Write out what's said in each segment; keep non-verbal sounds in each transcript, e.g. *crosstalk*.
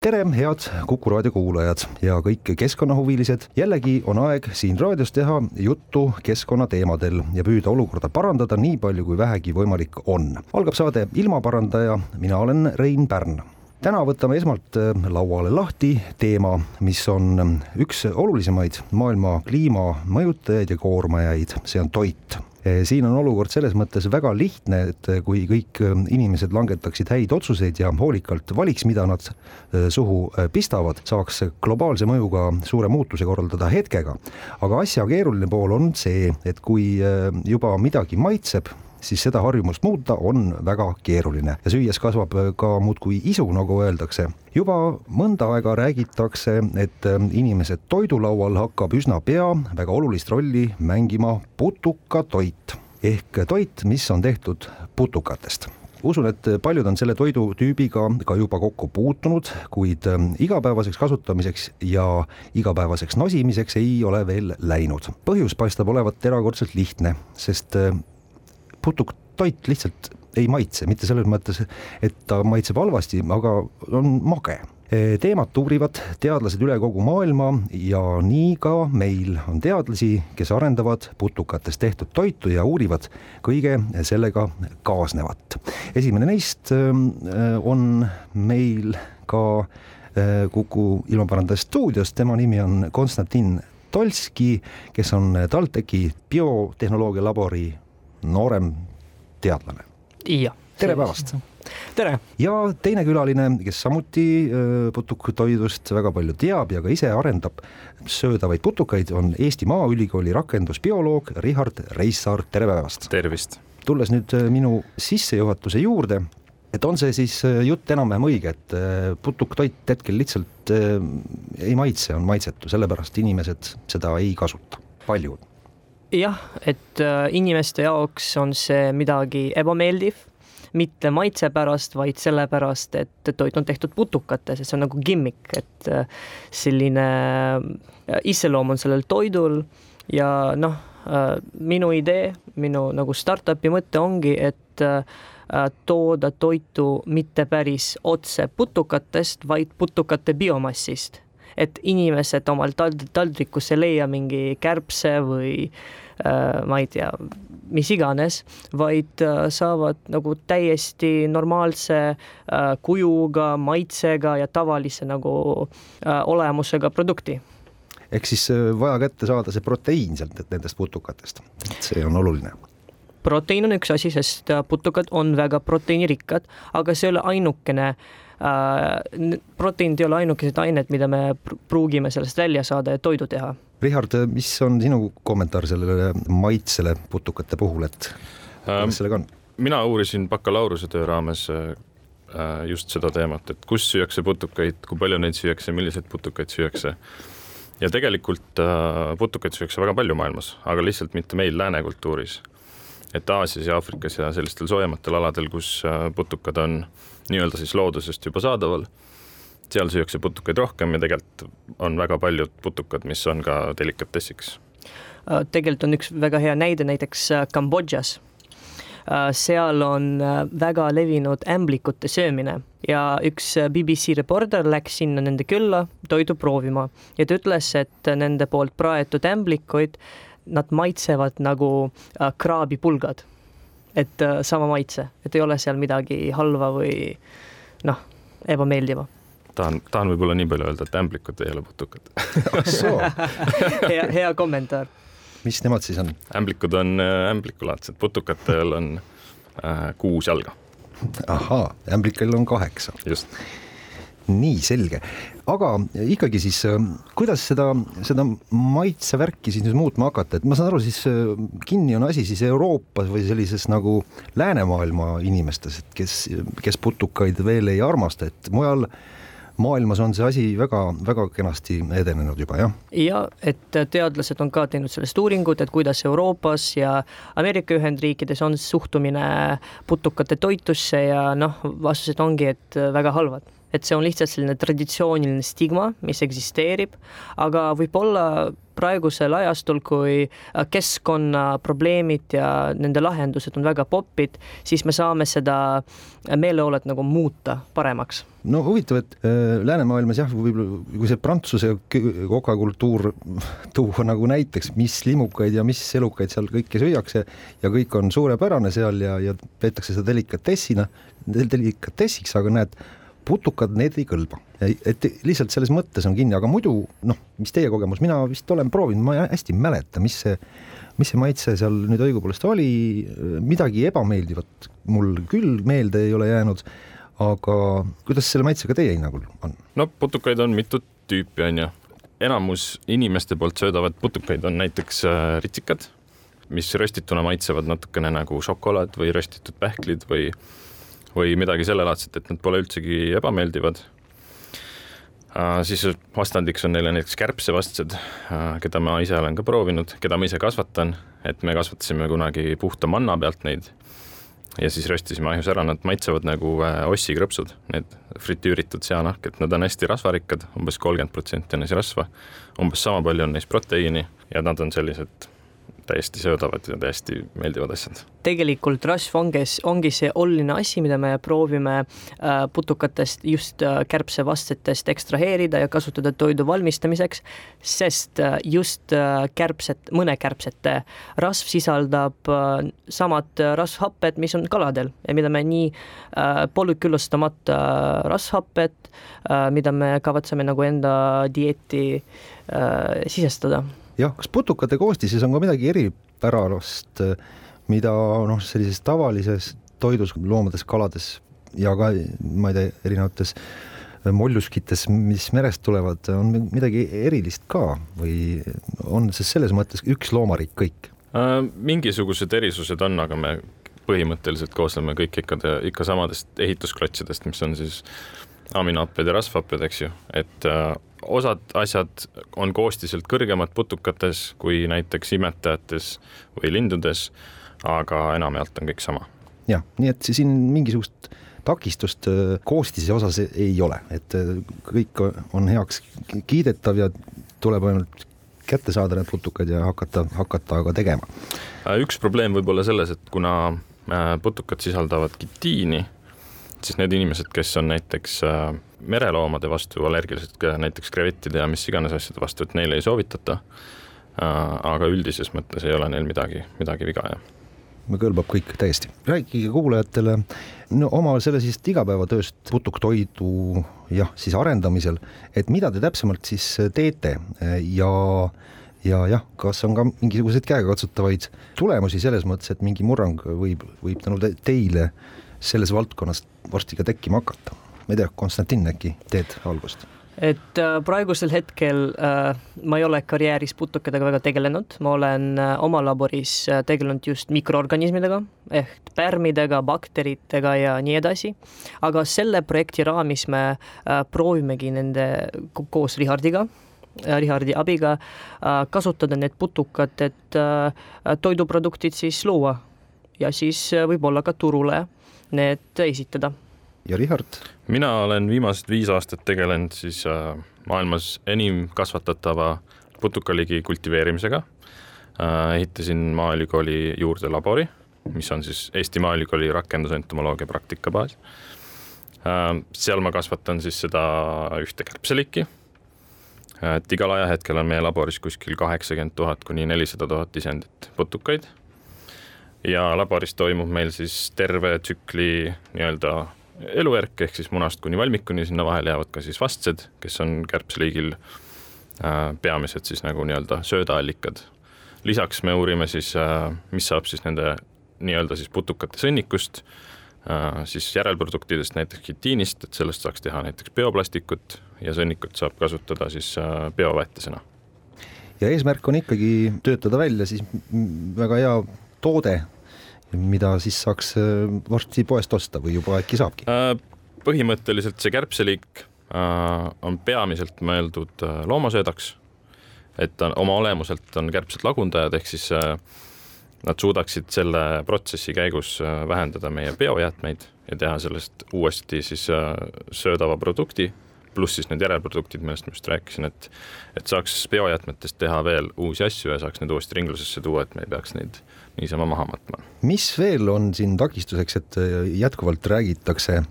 tere, head Kuku raadio kuulajad ja kõik keskkonnahuvilised. jällegi on aeg siin raadios teha juttu keskkonnateemadel ja püüda olukorda parandada nii palju, kui vähegi võimalik on. algab saade Ilmaparandaja, mina olen Rein Pärn täna võtame esmalt äh, lauale lahti teema, mis on üks olulisemaid maailma kliima mõjutajaid ja koormajaid, see on toit siin on olukord selles mõttes väga lihtne, et eh, kui kõik eh, inimesed langetaksid häid otsuseid ja hoolikalt valiks, mida nad suhu pistavad, saaks globaalse mõjuga suure muutuse korraldada hetkega. aga asja keeruline pool on see, et kui juba midagi maitseb, siis seda harjumust muuta on väga keeruline ja süües kasvab ka muudkui isu, nagu öeldakse. juba mõnda aega räägitakse, et inimese toidulaual hakkab üsna pea väga olulist rolli mängima putukatoit ehk toit, mis on tehtud putukatest usun, et paljud on selle toidutüübiga ka juba kokku puutunud, kuid igapäevaseks kasutamiseks ja igapäevaseks nosimiseks ei ole veel läinud. põhjus paistab olevat erakordselt lihtne, sest putuktoit lihtsalt ei maitse, mitte selles mõttes, et ta maitseb halvasti, aga on mage teemat uurivad teadlased üle kogu maailma ja nii ka meil on teadlasi, kes arendavad putukatest tehtud toitu ja uurivad kõige sellega kaasnevat. esimene neist äh, on meil ka äh, Kuku ilmaparandaja stuudios, tema nimi on Konstantin Tolski, kes on TalTechi biotehnoloogia labori noorem teadlane. tere päevast! tere! ja teine külaline, kes samuti putukatoidust väga palju teab ja ka ise arendab söödavaid putukaid, on Eesti Maaülikooli rakendusbioloog Richard Reissaar, tere päevast! tervist! tulles nüüd minu sissejuhatuse juurde, et on see siis jutt enam-vähem õige, et putuktoit hetkel lihtsalt ei maitse, on maitsetu, sellepärast inimesed seda ei kasuta, paljud jah, et äh, inimeste jaoks on see midagi ebameeldiv, mitte maitse pärast, vaid sellepärast, et toit on tehtud putukates, et see on nagu gimmick, et äh, selline äh, iseloom on sellel toidul ja noh, minu idee, minu nagu startup'i mõte ongi, et tooda toitu mitte päris otse putukatest, vaid putukate biomassist et inimesed omal tald-, taldrikusse ei leia mingi kärbse või äh, ma ei tea, mis iganes, vaid äh, saavad nagu täiesti normaalse äh, kujuga, maitsega ja tavalise nagu olemusega produkti. Ehk siis vaja kätte saada see proteiin sealt nendest putukatest, et see on oluline. Proteiin on üks asi, sest putukad on väga proteiinirikkad, aga see ei ole ainukene äh, proteiinid ei ole ainukesed ained, mida me pruugime sellest välja saada ja toidu teha. Richard, mis on sinu kommentaar sellele maitsele putukate puhul, et kuidas ähm, sellega on? mina uurisin bakalaureusetöö raames äh, just seda teemat, et kus süüakse putukaid, kui palju neid süüakse, milliseid putukaid süüakse. ja tegelikult äh, putukaid süüakse väga palju maailmas, aga lihtsalt mitte meil lääne kultuuris. et Aasias ja Aafrikas ja sellistel soojematel aladel, kus äh, putukad on nii-öelda siis loodusest juba saadaval. seal süüakse putukaid rohkem ja tegelikult on väga paljud putukad, mis on ka delikatessiks. Äh, tegelikult on üks väga hea näide näiteks äh, Kambodžas äh, seal on väga levinud ämblikute söömine ja üks BBC reporter läks sinna nende külla toidu proovima ja ta ütles, et nende poolt praetud ämblikuid, nad maitsevad nagu kraabipulgad et äh, sama maitse, et ei ole seal midagi halva või noh, ebameeldiva tahan, tahan võib-olla nii palju öelda, et ämblikud ei ole putukad *laughs* hea, hea kommentaar. mis nemad siis on? ämblikud on äh, ämblikulaadsed, putukatel on äh, kuus jalga. ahaa, ämblikel on kaheksa. just nii selge, aga ikkagi siis kuidas seda, seda maitsevärki siis nüüd muutma hakata, et ma saan aru, siis kinni on asi siis Euroopas või sellises nagu läänemaailma inimestes, et kes, kes putukaid veel ei armasta, et mujal maailmas on see asi väga-väga kenasti edenenud juba, jah? ja et teadlased on ka teinud sellest uuringut, et kuidas Euroopas ja Ameerika Ühendriikides on suhtumine putukate toitusse ja noh, vastused ongi, et väga halvad et see on lihtsalt selline traditsiooniline stigma, mis eksisteerib, aga võib-olla praegusel ajastul, kui äh, keskkonnaprobleemid ja nende lahendused on väga popid, siis me saame seda meeleolet nagu muuta paremaks. no huvitav, et äh, läänemaailmas jah, võib-olla kui see prantsuse kokakultuur *laughs* tuua nagu näiteks, mis limukaid ja mis elukaid seal kõike süüakse ja kõik on suurepärane seal ja, ja peetakse seda delikatessina, delikatessiks, aga näed putukad, need ei kõlba. et lihtsalt selles mõttes on kinni, aga muidu noh, mis teie kogemus, mina vist olen proovinud, ma hästi ei mäleta, mis see, mis see maitse seal nüüd õigupoolest oli, midagi ebameeldivat mul küll meelde ei ole jäänud, aga kuidas selle maitsega teie hinnangul on? no putukaid on mitut tüüpi, on ju. enamus inimeste poolt söödavad putukaid on näiteks äh, ritsikad, mis röstituna maitsevad natukene nagu šokolaad või röstitud pähklid või või midagi sellelaadset, et need pole üldsegi ebameeldivad. Uh, siis vastandiks on neile näiteks kärbsevastsed uh,, keda ma ise olen ka proovinud, keda ma ise kasvatan, et me kasvatasime kunagi puhta manna pealt neid. Ja siis röstisime ahjus ära, nad maitsevad nagu uh, ossikrõpsud, need fritüüritud seanahk, et nad on hästi rasvarikkad umbes, umbes kolmkümmend protsenti on neis rasva, umbes sama palju on neis proteiini ja nad on sellised täiesti söödavad ja täiesti meeldivad asjad. tegelikult rasv ongi, ongi see oluline asi, mida me proovime äh, putukatest, just äh, kärbsevastsetest ekstraheerida ja kasutada toidu valmistamiseks, sest äh, just kärbsed, mõne kärbsete rasv sisaldab samad rasvhapped, mis on kaladel ja mida me nii polüküllustamata rasvhapped, mida me kavatseme nagu enda dieeti sisestada jah, kas putukate koostises on ka midagi eripärast, mida noh, sellises tavalises toidus, loomades, kalades ja ka ma ei tea, erinevates molluskites, mis merest tulevad, on midagi erilist ka või on see selles mõttes üks loomariik kõik äh,? mingisugused erisused on, aga me põhimõtteliselt koosneme kõik ikka, ikka samadest ehitusklotsidest, mis on siis aminohapped ja rasvhapped, eks ju, et äh, osad asjad on koostiselt kõrgemad putukates kui näiteks imetajates või lindudes, aga enamjaolt on kõik sama. jah, nii et siin mingisugust takistust äh, koostise osas ei ole, et äh, kõik on heaks kiidetav ja tuleb ainult kätte saada need putukad ja hakata, hakata ka tegema. Äh, üks probleem võib olla selles, et kuna putukad sisaldavad kitiini, siis need inimesed, kes on näiteks äh, mereloomade vastu allergilised, näiteks krevettide ja mis iganes asjade vastu, et neile ei soovitata. Äh, aga üldises mõttes ei ole neil midagi, midagi viga, jah kõlbab kõik täiesti. rääkige kuulajatele no oma sellisest igapäevatööst putuktoidu jah, siis arendamisel, et mida te täpsemalt siis teete ja ja jah, kas on ka mingisuguseid käegakatsutavaid tulemusi selles mõttes, et mingi murrang võib, võib tänu teile selles valdkonnas varsti ka tekkima hakata ma ei tea, Konstantin, äkki teed algust? et äh, praegusel hetkel äh, ma ei ole karjääris putukatega väga tegelenud, ma olen äh, oma laboris tegelenud just mikroorganismidega ehk pärmidega, bakteritega ja nii edasi. aga selle projekti raamis me proovimegi nende koos Rihardiga äh, Rihardi abiga kasutada need putukad, et toiduproduktid siis luua ja siis võib-olla ka turule need esitada ja Richard? mina olen viimased viis aastat tegelenud siis äh, maailmas enim kasvatatava putukaligi kultiveerimisega äh,. ehitasin Maaülikooli juurde labori, mis on siis Eesti Maaülikooli rakendusentomoloogia praktikabaas äh,. seal ma kasvatan siis seda ühte kärbselikki äh,. et igal ajahetkel on meie laboris kuskil kaheksakümmend tuhat kuni nelisada tuhat isendit putukaid ja laboris toimub meil siis terve tsükli nii-öelda elujärk ehk siis munast kuni valmikuni, sinna vahele jäävad ka siis vastsed, kes on kärbsliigil äh, peamised siis nagu nii-öelda söödaallikad. lisaks me uurime siis, äh, mis saab siis nende nii-öelda siis putukate sõnnikust, siis järelproduktidest näiteks kitiinist, et sellest saaks teha näiteks bioplastikut ja sõnnikut saab kasutada siis bioväetisena. ja eesmärk on ikkagi töötada välja siis väga hea toode, mida siis saaks varsti poest osta või juba äkki saabki? põhimõtteliselt see kärbseliik on peamiselt mõeldud loomasöödaks, et ta oma olemuselt on kärbsed lagundajad, ehk siis nad suudaksid selle protsessi käigus äh, vähendada meie biojäätmeid ja teha sellest uuesti siis äh, söödava produkti, pluss siis need järelproduktid, millest ma just rääkisin, et et saaks biojäätmetest teha veel uusi asju ja saaks need uuesti ringlusesse tuua, et me ei peaks neid niisama maha matma. mis veel on siin takistuseks, et äh, jätkuvalt räägitakse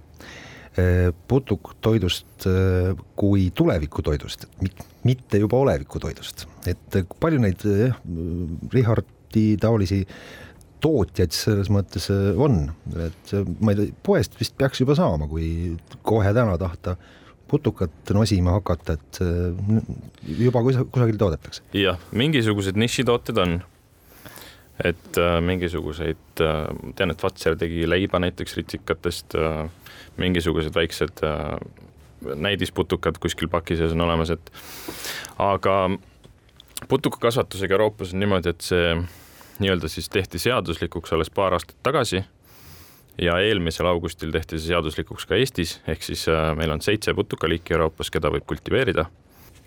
putuktoidust kui tulevikutoidust, mitte juba olevikutoidust, et palju neid, Richard, Balti taolisi tootjaid selles mõttes äh, on, et ma ei tea, poest vist peaks juba saama, kui kohe täna tahta putukat nosima hakata, et äh, juba kusagil toodetakse. jah, mingisugused nišitooted on, et äh, mingisuguseid äh,, tean, et Fazer tegi leiba näiteks ritsikatest äh,, mingisugused väiksed äh, näidisputukad kuskil paki sees on olemas, et aga putukakasvatusega Euroopas on niimoodi, et see nii-öelda siis tehti seaduslikuks alles paar aastat tagasi ja eelmisel augustil tehti see seaduslikuks ka Eestis, ehk siis äh, meil on seitse putukaliiki Euroopas, keda võib kultiveerida.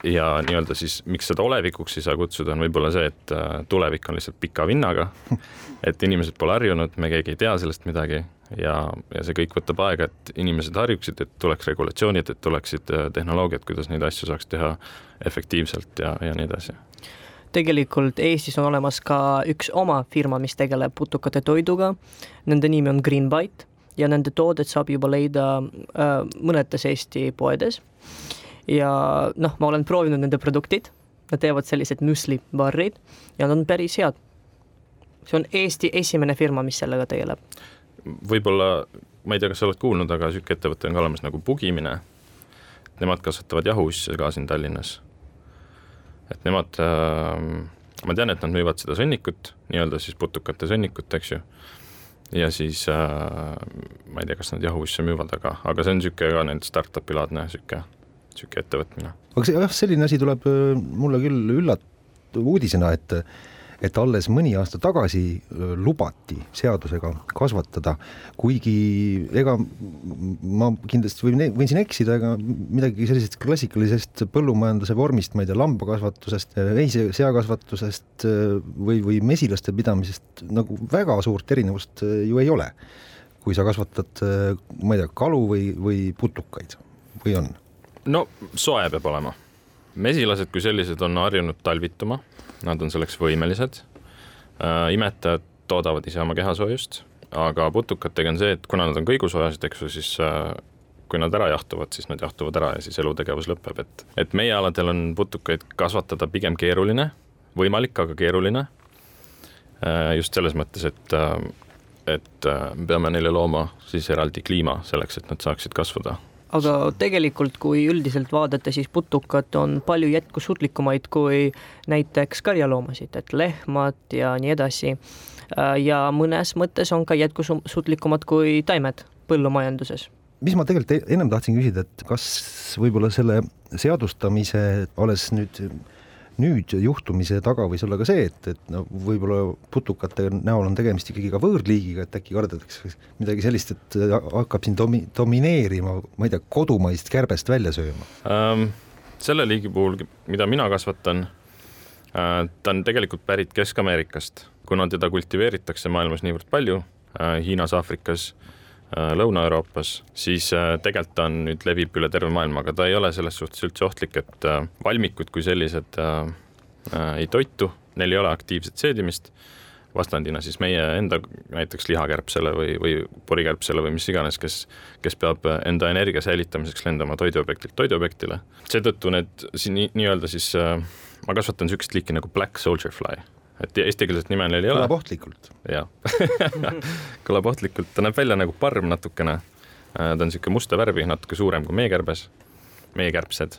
ja nii-öelda siis, miks seda olevikuks ei saa kutsuda, on võib-olla see, et äh, tulevik on lihtsalt pika vinnaga. *laughs* et inimesed pole harjunud, me keegi ei tea sellest midagi ja, ja see kõik võtab aega, et inimesed harjuksid, et tuleks regulatsioonid, et tuleksid äh, tehnoloogiad, kuidas neid asju saaks teha efektiivselt ja, ja nii edasi tegelikult Eestis on olemas ka üks oma firma, mis tegeleb putukate toiduga. Nende nimi on Greenbite ja nende toodet saab juba leida äh, mõnedes Eesti poedes. ja noh, ma olen proovinud nende produktid, nad teevad sellised müslibarrid ja nad on päris head. see on Eesti esimene firma, mis sellega tegeleb. võib-olla, ma ei tea, kas sa oled kuulnud, aga niisugune ettevõte on ka olemas nagu Pugimine. Nemad kasvatavad jahuasju ka siin Tallinnas et nemad äh,, ma tean, et nad müüvad seda sõnnikut, nii-öelda siis putukate sõnnikut, eks ju. ja siis äh, ma ei tea, kas nad jahuisse müüvad, aga, aga see on niisugune ka nüüd startup'i laadne niisugune, niisugune ettevõtmine. aga see jah, selline asi tuleb äh, mulle küll üllat-, uudisena, et et alles mõni aasta tagasi lubati seadusega kasvatada, kuigi ega ma kindlasti võin, võin siin eksida, ega midagi sellisest klassikalisest põllumajanduse vormist, ma ei tea, lambakasvatusest, veise, seakasvatusest või, või mesilaste pidamisest nagu väga suurt erinevust ju ei ole. kui sa kasvatad, ma ei tea, kalu või, või putukaid või on? no soe peab olema mesilased kui sellised on harjunud talvituma nad on selleks võimelised. Äh, imetajad toodavad ise oma kehasoojust, aga putukatega on see, et kuna nad on kõigusoojased, eks ju, siis äh, kui nad ära jahtuvad, siis nad jahtuvad ära ja siis elutegevus lõpeb, et, et meie aladel on putukaid kasvatada pigem keeruline, võimalik, aga keeruline. Äh, just selles mõttes, et, et me peame neile looma siis eraldi kliima selleks, et nad saaksid kasvada aga tegelikult, kui üldiselt vaadata, siis putukad on palju jätkusuutlikumaid kui näiteks karjaloomasid, et lehmad ja nii edasi. ja mõnes mõttes on ka jätkusuutlikumad kui taimed põllumajanduses mis ma tegelikult ennem tahtsin küsida, et kas võib-olla selle seadustamise alles nüüd nüüd juhtumise taga võis olla ka see, et, et no võib-olla putukate näol on tegemist ikkagi ka võõrliigiga, et äkki kardetakse midagi sellist, et hakkab siin domi-, domineerima, ma ei tea, kodumaist kärbest välja sööma ähm,? selle liigi puhul, mida mina kasvatan äh,, ta on tegelikult pärit Kesk-Ameerikast, kuna teda kultiveeritakse maailmas niivõrd palju äh,, Hiinas, Aafrikas äh,, Äh, Lõuna-Euroopas, siis äh, tegelikult ta on nüüd, levib üle terve maailma, aga ta ei ole selles suhtes üldse ohtlik, et äh, valmikud kui sellised äh, ei toitu, neil ei ole aktiivset seedimist, vastandina siis meie enda näiteks lihakärbsele või, või porikärbsele või mis iganes, kes, kes peab enda energia säilitamiseks lendama toiduobjektilt toiduobjektile. seetõttu need siin nii-öelda siis äh, ma kasvatan niisugust liiki nagu black soldier fly et eestikeelset nime neil ei ole. kõlab ohtlikult. jah *laughs* kõlab ohtlikult, ta näeb välja nagu parm natukene. Äh, ta on niisugune musta värvi, natuke suurem kui meekärbes, meekärbsed.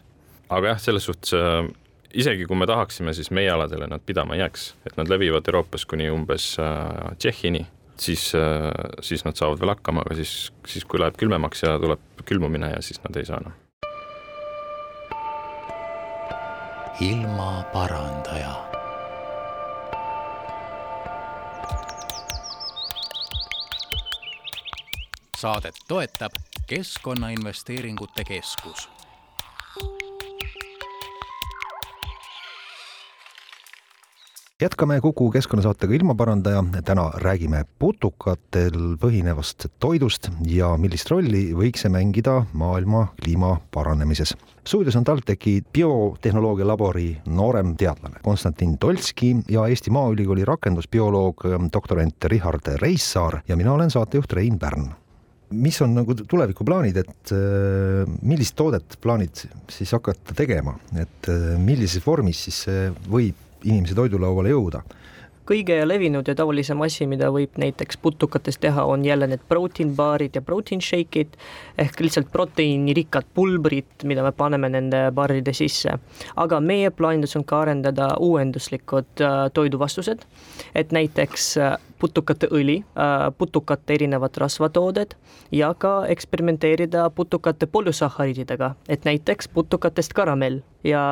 aga jah, selles suhtes äh, isegi kui me tahaksime, siis meie aladele nad pidama ei jääks, et nad levivad Euroopas kuni umbes äh, Tšehhini. siis, siis nad saavad veel hakkama, aga siis, siis kui läheb külmemaks ja tuleb külmumine ja siis nad ei saa enam. ilmaparandaja saadet toetab Keskkonnainvesteeringute Keskus. jätkame Kuku keskkonnasaatega Ilmaparandaja, täna räägime putukatel põhinevast toidust ja millist rolli võiks see mängida maailma kliima paranemises. stuudios on TalTechi biotehnoloogia labori noorem teadlane Konstantin Tolski ja Eesti Maaülikooli rakendusbioloog doktorant Richard Reissaar ja mina olen saatejuht Rein Pärn mis on nagu tulevikuplaanid, et äh, millist toodet plaanid siis hakata tegema, et äh, millises vormis siis see võib inimese toidulauale jõuda? kõige levinud ja tavalisem asi, mida võib näiteks putukatest teha, on jälle need protein baarid ja protein shake'id ehk lihtsalt proteiinirikkad pulbrid, mida me paneme nende baaride sisse. aga meie plaanides on ka arendada uuenduslikud äh, toiduvastused, et näiteks putukate õli, putukate erinevad rasvatooted ja ka eksperimenteerida putukate polüsahhariididega, et näiteks putukatest karamell ja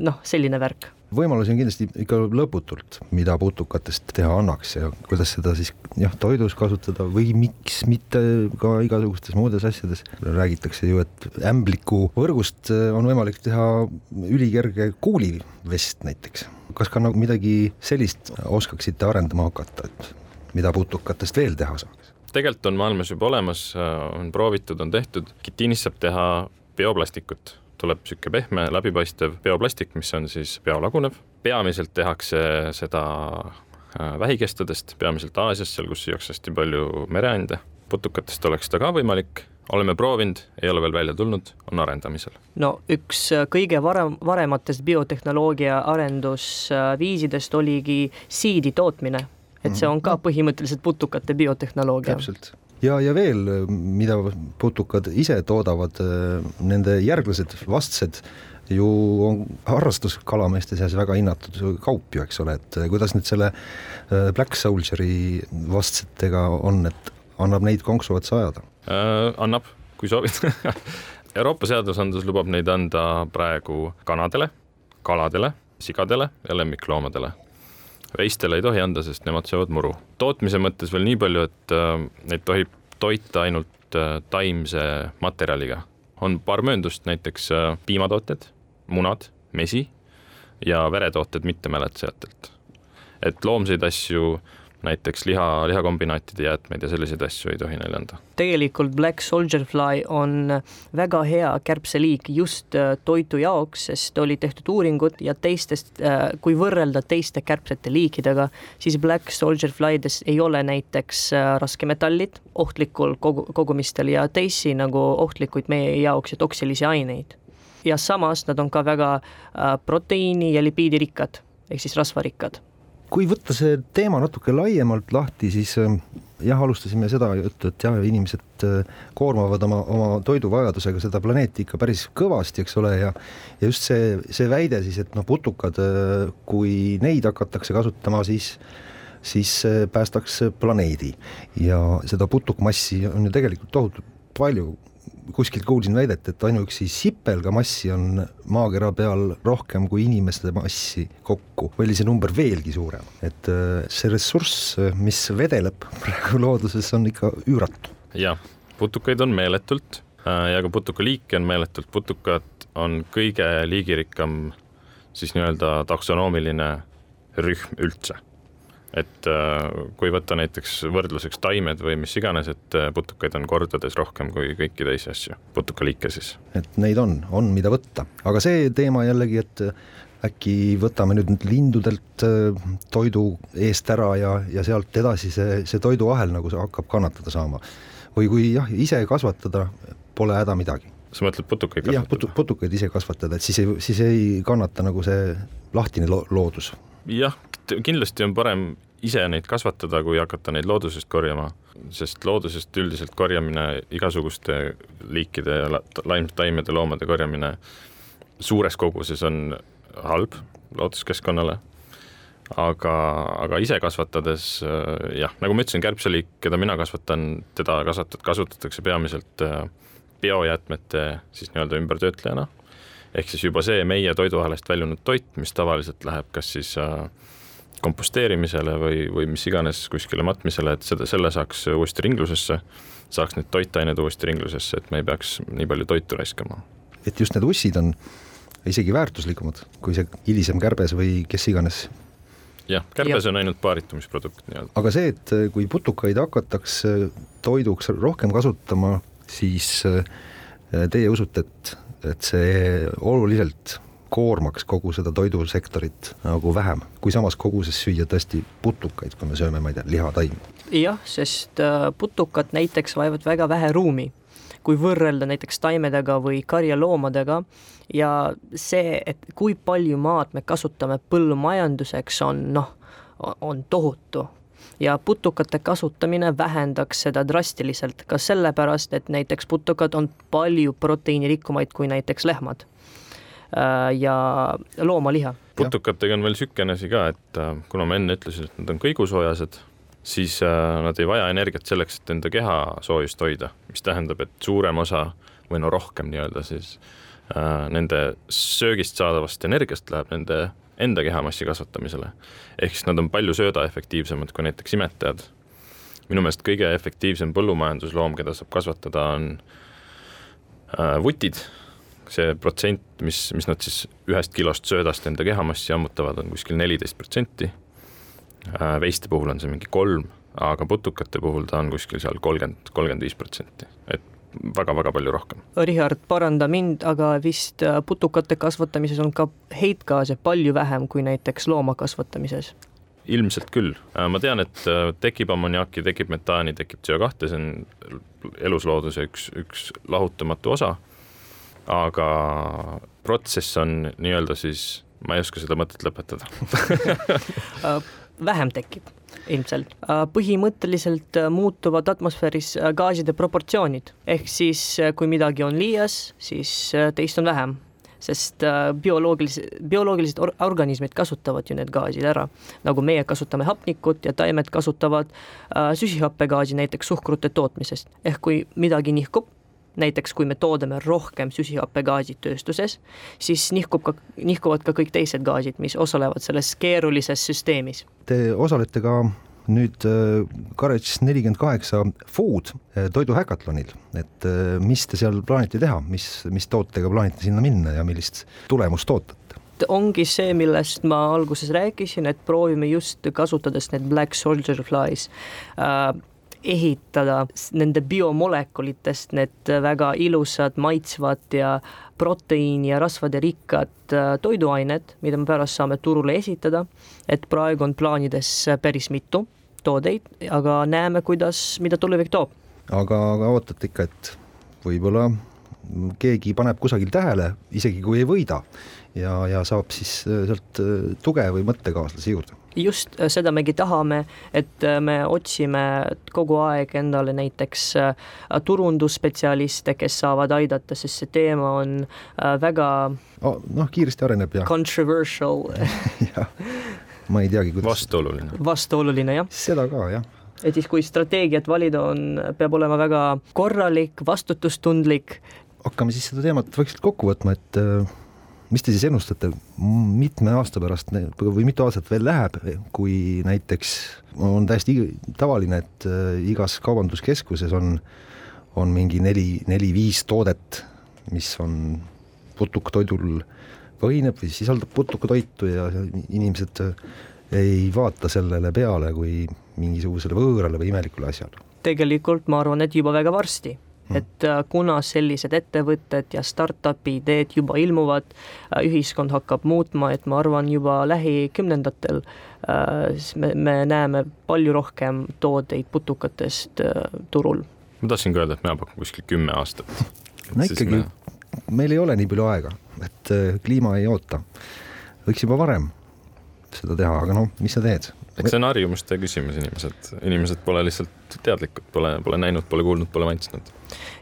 noh, selline värk võimalusi on kindlasti ikka lõputult, mida putukatest teha annaks ja kuidas seda siis jah, toidus kasutada või miks mitte ka igasugustes muudes asjades. räägitakse ju, et ämbliku võrgust on võimalik teha ülikerge kuulivest näiteks. kas ka nagu midagi sellist oskaksite arendama hakata, et mida putukatest veel teha saaks? tegelikult on maailmas juba olemas, on proovitud, on tehtud, kitiinist saab teha bioplastikut, tuleb niisugune pehme läbipaistev bioplastik, mis on siis biolagunev, peamiselt tehakse seda äh, vähikestadest, peamiselt Aasias, seal kus süüakse hästi palju mereande, putukatest oleks seda ka võimalik, oleme proovinud, ei ole veel välja tulnud, on arendamisel. no üks äh, kõige varem, varematest biotehnoloogia arendusviisidest oligi siidi tootmine et see on ka mhm. põhimõtteliselt putukate biotehnoloogia. täpselt ja, ja veel, mida putukad ise toodavad, nende järglased, vastsed ju on harrastuskalameeste seas väga hinnatud kaup ju, eks ole, et kuidas nüüd selle äh, Black Soldieri vastsetega on, et annab neid konksu otsa ajada äh,? annab, kui soovid *laughs* Euroopa seadusandlus lubab neid anda praegu kanadele, kaladele, sigadele ja lemmikloomadele veistele ei tohi anda, sest nemad söövad muru. tootmise mõttes veel nii palju, et äh, neid tohib toita ainult äh, taimse materjaliga. on paar mööndust, näiteks äh, piimatooted, munad, mesi ja veretooted mittemäletsejatelt. et loomseid asju näiteks liha, lihakombinaatide jäätmeid ja selliseid asju ei tohi neile anda. tegelikult Black Soldier Fly on väga hea kärbseliik just äh, toidu jaoks, sest oli tehtud uuringud ja teistest, äh, kui võrrelda teiste kärbsete liikidega, siis Black Soldier Flydes ei ole näiteks äh, raskemetallid ohtlikul kogu, kogumistel ja teisi nagu ohtlikuid meie jaoks ja toksilisi aineid. ja samas nad on ka väga proteiini ja lipiidirikkad ehk siis rasvarikkad kui võtta see teema natuke laiemalt lahti, siis ähm, jah, alustasime seda juttu, et jah, inimesed äh, koormavad oma, oma toiduvajadusega seda planeeti ikka päris kõvasti, eks ole, ja ja just see, see väide siis, et noh, putukad, äh, kui neid hakatakse kasutama, siis siis äh, päästaks planeedi. Ja seda putukmassi on ju tegelikult tohutult palju kuskilt kuulsin väidet, et ainuüksi sipelgamassi on maakera peal rohkem kui inimeste massi kokku. Või oli see number veelgi suurem, et äh, see ressurss, mis vedeleb *laughs* praegu looduses, on ikka üüratu. jah, putukaid on meeletult äh, ja ka putukaliike on meeletult, putukad on kõige liigirikkam siis nii-öelda taksonoomiline rühm üldse et äh, kui võtta näiteks võrdluseks taimed või mis iganes, et äh, putukaid on kordades rohkem kui kõiki teisi asju, putukaliike siis. et neid on, on, mida võtta, aga see teema jällegi, et äkki võtame nüüd lindudelt äh, toidu eest ära ja, ja sealt edasi see, see toiduahel nagu see hakkab kannatada saama. või kui jah, ise kasvatada, pole häda midagi sa mõtled putukaid kasvatada? jah, putu-, putukaid ise kasvatada, et siis ei, siis ei kannata nagu see lahtine lo loodus. Jah, kindlasti on parem ise neid kasvatada, kui hakata neid loodusest korjama, sest loodusest üldiselt korjamine, igasuguste liikide ja taimede, loomade korjamine suures koguses on halb looduskeskkonnale. aga, aga ise kasvatades jah, nagu ma ütlesin, kärbseliik, keda mina kasvatan, teda kasvatat-, kasutatakse peamiselt biojäätmete siis nii-öelda ümbertöötlejana. Ehk siis juba see meie toiduahelast väljunud toit, mis tavaliselt läheb kas siis komposteerimisele või, või mis iganes kuskile matmisele, et seda, selle saaks uuesti ringlusesse, saaks need toitained uuesti ringlusesse, et me ei peaks nii palju toitu raiskama. et just need ussid on isegi väärtuslikumad kui see hilisem kärbes või kes iganes. jah, kärbes ja. on ainult paaritumisprodukt nii-öelda. aga see, et äh, kui putukaid hakatakse toiduks rohkem kasutama, siis äh, teie usute, et, et see oluliselt koormaks kogu seda toidusektorit nagu vähem, kui samas koguses süüa tõesti putukaid, kui me sööme, ma ei tea, lihataimi. jah, sest äh, putukad näiteks vajavad väga vähe ruumi kui võrrelda näiteks taimedega või karjaloomadega ja see, et kui palju maad me kasutame põllumajanduseks, on noh, on tohutu ja putukate kasutamine vähendaks seda drastiliselt ka sellepärast, et näiteks putukad on palju proteiinirikkumaid kui näiteks lehmad äh, ja loomaliha. putukatega on veel niisugune asi ka, et äh, kuna ma enne ütlesin, et nad on kõigusoojased siis äh, nad ei vaja energiat selleks, et enda keha soojust hoida, mis tähendab, et suurem osa või no rohkem nii-öelda siis nende söögist saadavast energiast läheb nende enda kehamassi kasvatamisele. ehk siis nad on palju söödaefektiivsemad kui näiteks imetajad. minu meelest kõige efektiivsem põllumajandusloom, keda saab kasvatada, on äh, vutid. see protsent, mis, mis nad siis ühest kilost söödast enda kehamassi ammutavad, on kuskil neliteist protsenti Äh, veiste puhul on see mingi kolm, aga putukate puhul ta on kuskil seal kolmkümmend, kolmkümmend viis protsenti, väga-väga palju rohkem. Richard, paranda mind, aga vist äh, putukate kasvatamises on ka heitgaase palju vähem kui näiteks looma kasvatamises? ilmselt küll, äh, ma tean, et tekib ammoniaaki, tekib metaani, tekib CO2, see on eluslooduse üks, üks lahutamatu osa. aga protsess on nii-öelda siis, ma ei oska seda mõtet lõpetada *laughs* vähem tekib ilmselt. Äh, põhimõtteliselt äh, muutuvad atmosfääris äh, gaaside proportsioonid, ehk siis kui midagi on liias, siis teist on vähem sest bioloogilised, bioloogilised or organismid kasutavad ju need gaasid ära. nagu meie kasutame hapnikut ja taimed kasutavad äh, süsihappegaasi näiteks suhkrute tootmisest. ehk kui midagi nihkub, näiteks kui me toodame rohkem süsihappegaasi tööstuses, siis nihkub ka, nihkuvad ka kõik teised gaasid, mis osalevad selles keerulises süsteemis. Te osalete ka nüüd Courage äh, nelikümmend kaheksa Food äh, toiduhäkatlonil, et äh, mis te seal plaanite teha, mis, mis tootega plaanite sinna minna ja millist tulemust ootate? ongi see, millest ma alguses rääkisin, et proovime just kasutades need black soldier flies äh, ehitada nende biomolekulitest need väga ilusad, maitsvad ja proteiini ja rasvade rikkad äh, toiduained, mida me pärast saame turule esitada. et praegu on plaanides päris mitu toodeid, aga näeme, kuidas, mida tulevik toob. aga, aga ootate ikka, et võib-olla keegi paneb kusagil tähele, isegi kui ei võida ja, ja saab siis äh, sealt äh, tuge või mõttekaaslasi juurde just äh, seda megi tahame, et äh, me otsime kogu aeg endale näiteks äh, turundusspetsialiste, kes saavad aidata, sest see teema on väga oh, noh, kiiresti areneb ja controversial *laughs* jah, ma ei teagi, kuidas vastuoluline. vastuoluline, jah. seda ka, jah et siis, kui strateegiat valida on, peab olema väga korralik, vastutustundlik. hakkame siis seda teemat vaikselt kokku võtma, et mis te siis ennustate, mitme aasta pärast või mitu aastat veel läheb, kui näiteks on täiesti tavaline, et äh, igas kaubanduskeskuses on, on mingi neli, neli-viis toodet, mis on putuktoidul põhineb või sisaldab putukatoitu ja inimesed äh, ei vaata sellele peale kui mingisugusele võõrale või imelikule asjale. tegelikult ma arvan, et juba väga varsti. Et äh, kuna sellised ettevõtted ja startup'i ideed juba ilmuvad, äh, ühiskond hakkab muutma, et ma arvan, juba lähikümnendatel äh, siis me, me näeme palju rohkem toodeid putukatest turul. ma tahtsingi öelda, et mina pakun kuskil kümme aastat. no ikkagi me..., meil ei ole nii palju aega, et kliima ei oota. võiks juba varem seda teha, aga noh, mis sa teed? eks see on harjumuste küsimus, inimesed, inimesed pole lihtsalt teadlikud, pole, pole näinud, pole kuulnud, pole maitsnud.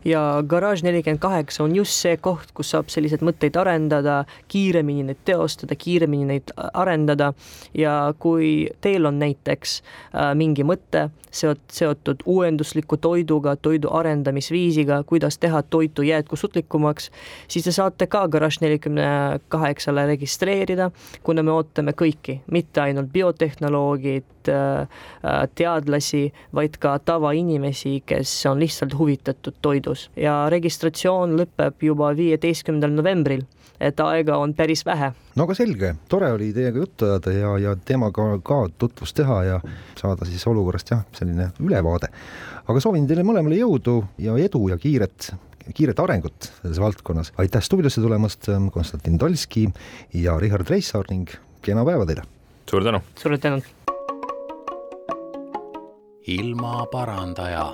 Ja Garage nelikümmend kaheksa on just see koht, kus saab selliseid mõtteid arendada, kiiremini neid teostada, kiiremini neid arendada. Ja kui teil on näiteks äh, mingi mõte seot-, seotud uuendusliku toiduga, toidu arendamisviisiga, kuidas teha toitu jätkusuutlikumaks, siis te saate ka Garage nelikümne kaheksale registreerida, kuna me ootame kõiki, mitte ainult biotehnoloogid, äh, äh, teadlasi, vaid ka tavainimesi, kes on lihtsalt huvitatud toidust lõpus ja registratsioon lõpeb juba viieteistkümnendal novembril et aega on päris vähe. no aga selge, tore oli teiega juttu ajada ja, ja teemaga ka tutvust teha ja saada siis olukorrast jah, selline ülevaade. aga soovin teile mõlemale jõudu ja edu ja kiiret kiiret arengut selles valdkonnas. aitäh stuudiosse tulemast, Konstantin Tolski ja Richard Reissaar ning kena päeva teile! suur tänu! suur tänu! Ilmaparandaja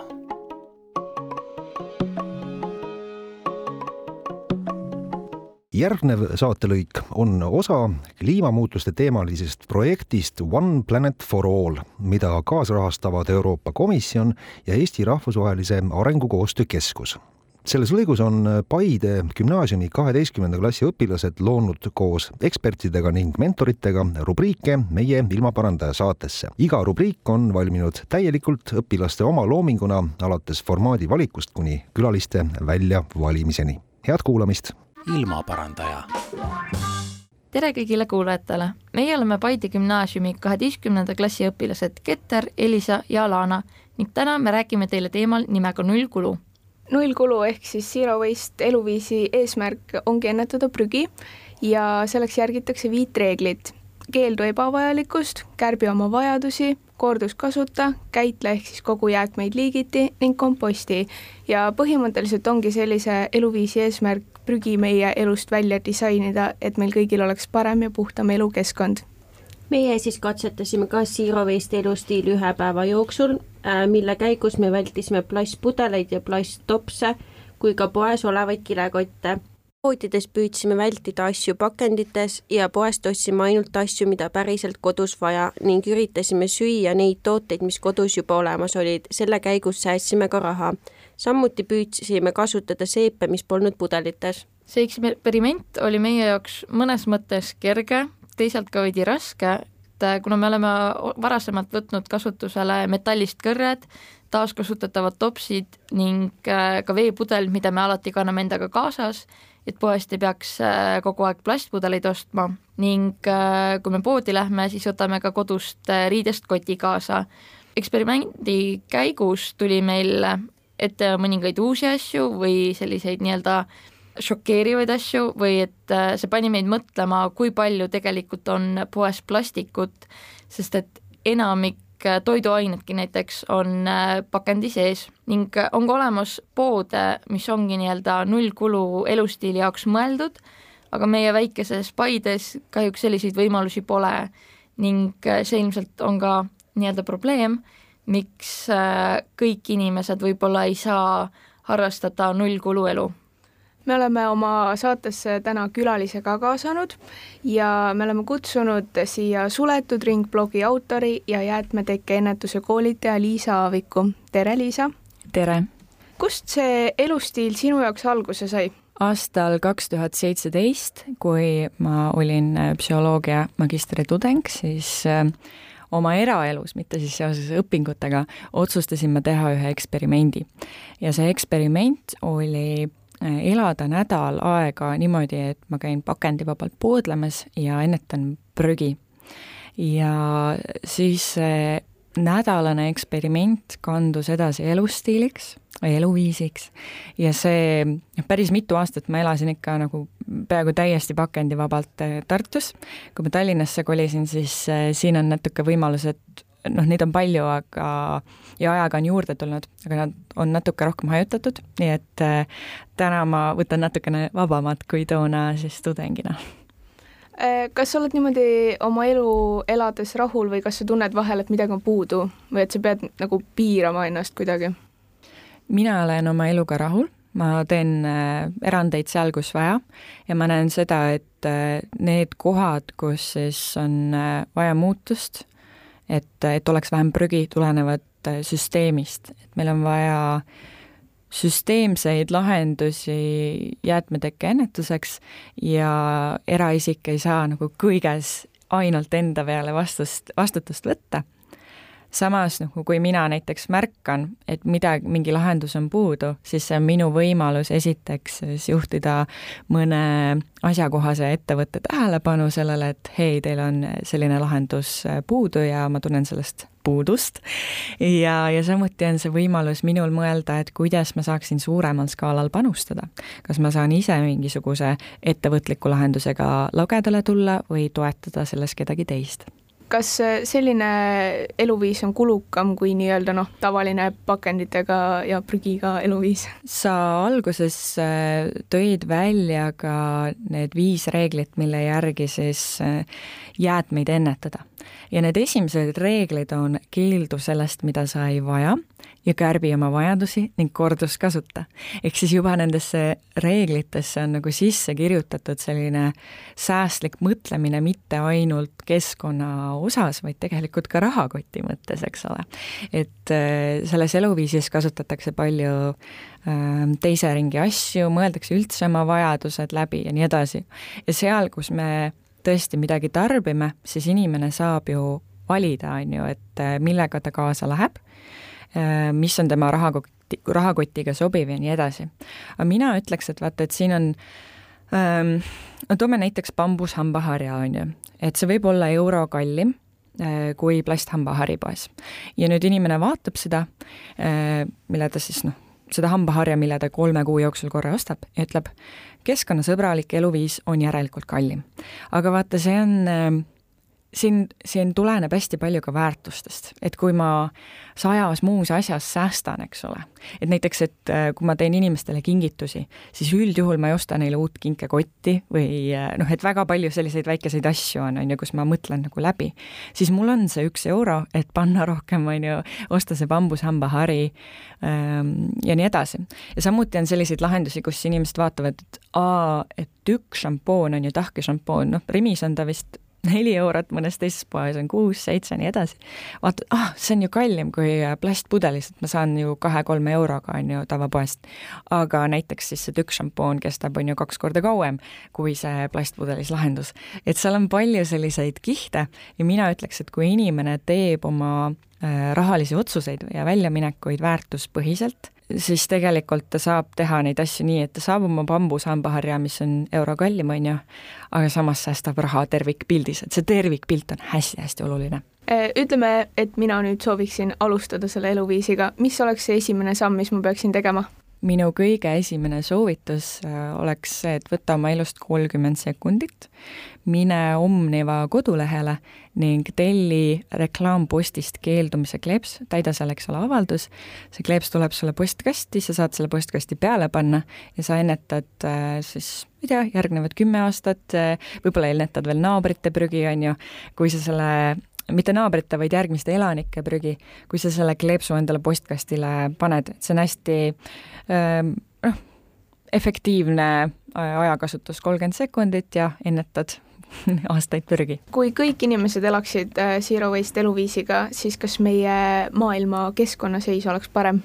järgnev saatelõik on osa kliimamuutuste teemalisest projektist One Planet for All, mida kaasrahastavad Euroopa Komisjon ja Eesti Rahvusvahelise Arengukoostöö Keskus selles lõigus on Paide gümnaasiumi kaheteistkümnenda klassi õpilased loonud koos ekspertidega ning mentoritega rubriike Meie ilmaparandaja saatesse. iga rubriik on valminud täielikult õpilaste oma loominguna, alates formaadi valikust kuni külaliste väljavalimiseni. head kuulamist ilmaparandaja. tere kõigile kuulajatele, meie oleme Paide gümnaasiumi kaheteistkümnenda klassi õpilased Keter, Elisa ja Alana ning täna me räägime teile teemal nimega nullkulu. Nullkulu ehk siis zero waste eluviisi eesmärk ongi ennetada prügi ja selleks järgitakse viit reeglit. keeldu ebavajalikust, kärbi oma vajadusi, korduskasuta, käitle ehk siis kogu jäätmeid liigiti ning komposti ja põhimõtteliselt ongi sellise eluviisi eesmärk prügi meie elust välja disainida, et meil kõigil oleks parem ja puhtam elukeskkond. meie siis katsetasime ka Zero Waste elustiili ühe päeva jooksul, mille käigus me vältisime plastpudeleid ja plasttopse kui ka poes olevaid kilekotte. Poodides püüdsime vältida asju pakendites ja poest ostsime ainult asju, mida päriselt kodus vaja ning üritasime süüa neid tooteid, mis kodus juba olemas olid, selle käigus säästsime ka raha. Samuti püüdsime kasutada seepe, mis polnud pudelites. see eksperiment oli meie jaoks mõnes mõttes kerge, teisalt ka veidi raske, et äh, kuna me oleme varasemalt võtnud kasutusele metallist kõrred, taaskasutatavad topsid ning äh, ka veepudel, mida me alati kanname endaga kaasas, et poest ei peaks äh, kogu aeg plastpudeleid ostma ning kui me poodi lähme, siis võtame ka kodust riidest koti kaasa. eksperimendi käigus tuli meil ette mõningaid uusi asju või selliseid nii-öelda šokeerivaid asju või et äh, see pani meid mõtlema, kui palju tegelikult on poes plastikut, sest et enamik äh, toiduainedki näiteks on äh, pakendi sees ning on ka olemas poode, mis ongi nii-öelda nullkulu elustiili jaoks mõeldud, aga meie väikeses Paides kahjuks selliseid võimalusi pole ning see ilmselt on ka nii-öelda probleem miks kõik inimesed võib-olla ei saa harrastada nullkulu elu me oleme oma saatesse täna külalise ka kaasanud ja me oleme kutsunud siia Suletud Ring blogi autori ja jäätmetekke ennetuse koolitaja Liisa Aaviku. tere, Liisa! tere! kust see elustiil sinu jaoks alguse sai? aastal kaks tuhat seitseteist, kui ma olin psühholoogia magistritudeng, siis äh, oma eraelus, mitte siis seoses õpingutega, otsustasin ma teha ühe eksperimendi. ja see eksperiment oli äh, elada nädal aega niimoodi, et ma käin pakendivabalt poodlemas ja ennetan prügi. ja siis see nädalane eksperiment kandus edasi elustiiliks eluviisiks ja see, noh, päris mitu aastat ma elasin ikka nagu peaaegu täiesti pakendivabalt äh, Tartus. kui ma Tallinnasse kolisin, siis äh, siin on natuke võimalused, noh, neid on palju, aga ja ajaga on juurde tulnud, aga nad on natuke rohkem hajutatud, nii et äh, täna ma võtan natukene vabamat kui toona siis tudengina kas sa oled niimoodi oma elu elades rahul või kas sa tunned vahel, et midagi on puudu või et sa pead nagu piirama ennast kuidagi? mina olen oma eluga rahul, ma teen äh, erandeid seal, kus vaja ja ma näen seda, et äh, need kohad, kus siis on äh, vaja muutust, et, et oleks vähem prügi tulenevat süsteemist, et meil on vaja süsteemseid lahendusi jäätmetekke ennetuseks ja eraisik ei saa nagu kõiges ainult enda peale vastust, vastutust võtta samas nagu kui mina näiteks märkan, et midagi, mingi lahendus on puudu, siis see on minu võimalus esiteks siis juhtida mõne asjakohase ettevõtte tähelepanu sellele, et hei, teil on selline lahendus puudu ja ma tunnen sellest puudust. ja, ja samuti on see võimalus minul mõelda, et kuidas ma saaksin suuremal skaalal panustada. kas ma saan ise mingisuguse ettevõtliku lahendusega lagedale tulla või toetada selles kedagi teist kas selline eluviis on kulukam kui nii-öelda noh, tavaline pakenditega ja prügiga eluviis? sa alguses äh, tõid välja ka need viis reeglit, mille järgi siis äh, jäätmeid ennetada. Ja need esimesed reeglid on keeldu sellest, mida sa ei vaja ja kärbi oma vajadusi ning korduskasuta. ehk siis juba nendesse reeglitesse on nagu sisse kirjutatud selline säästlik mõtlemine mitte ainult keskkonna osas, vaid tegelikult ka rahakoti mõttes, eks ole. et äh, selles eluviisis kasutatakse palju äh, teise ringi asju, mõeldakse üldse oma vajadused läbi ja nii edasi. ja seal, kus me tõesti midagi tarbime, siis inimene saab ju valida, on ju, et äh, millega ta kaasa läheb Äh, mis on tema rahakotti, rahakotiga sobiv ja nii edasi. aga mina ütleks, et vaata, et siin on ähm, no toome näiteks bambushambaharja, on ju, et see võib olla euro kallim äh, kui plasthambahari poes. ja nüüd inimene vaatab seda mille ta siis noh, seda hambaharja, mille ta kolme kuu jooksul korra ostab ütleb, keskkonnasõbralik eluviis on järelikult kallim. aga vaata, see on äh, siin, siin tuleneb hästi palju ka väärtustest, et kui ma sajas muus asjas säästan, eks ole, et näiteks, et äh, kui ma teen inimestele kingitusi, siis üldjuhul ma ei osta neile uut kinkekotti või äh, noh, et väga palju selliseid väikeseid asju on, on ju, kus ma mõtlen nagu läbi, siis mul on see üks euro, et panna rohkem, on ju, osta see bambushambahari ähm, ja nii edasi. ja samuti on selliseid lahendusi, kus inimesed vaatavad, et aa, et üks šampoon on ju tahke šampoon, noh, Rimis on ta vist neli eurot, mõnes teises poes on kuus, seitse, nii edasi. vaata, ah, see on ju kallim kui plastpudelis, et ma saan ju kahe-kolme euroga, on ju, tavapoest. aga näiteks siis see tükkšampoon kestab, on ju, kaks korda kauem kui see plastpudelis lahendus. et seal on palju selliseid kihte ja mina ütleks, et kui inimene teeb oma äh, rahalisi otsuseid ja väljaminekuid väärtuspõhiselt, siis tegelikult ta saab teha neid asju nii, et ta saab oma bambushambaharja, mis on euro kallim, on ju, aga samas säästab raha tervikpildis, et see tervikpilt on hästi-hästi oluline äh, ütleme, et mina nüüd sooviksin alustada selle eluviisiga, mis oleks see esimene samm, mis ma peaksin tegema? Minu kõige esimene soovitus äh, oleks see, et võta oma elust kolmkümmend sekundit, mine Omniva kodulehele ning telli reklaampostist keeldumise kleeps, täida seal, eks ole, avaldus, see kleeps tuleb sulle postkasti, sa saad selle postkasti peale panna ja sa ennetad äh, siis ma ei tea, järgnevad kümme aastat, äh, võib-olla ennetad veel naabrite prügi, on ju, kui sa selle mitte naabrite, vaid järgmiste elanike prügi, kui sa selle kleepsu endale postkastile paned, et see on hästi ähm, noh, efektiivne äh, ajakasutus, kolmkümmend sekundit ja ennetad *laughs* aastaid prügi. kui kõik inimesed elaksid äh, zero waste eluviisiga, siis kas meie maailma keskkonnaseis oleks parem?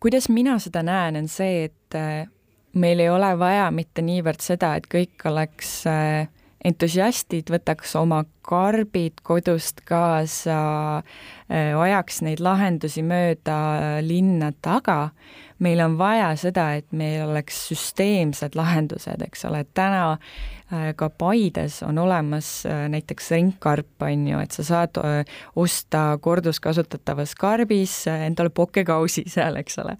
kuidas mina seda näen, on see, et äh, meil ei ole vaja mitte niivõrd seda, et kõik oleks äh, entusiastid võtaks oma karbid kodust kaasa, äh, ajaks neid lahendusi mööda linna taga, meil on vaja seda, et meil oleks süsteemsed lahendused, eks ole, täna äh, ka Paides on olemas äh, näiteks ringkarp, on ju, et sa saad osta korduskasutatavas karbis endale pokekausi seal, eks ole.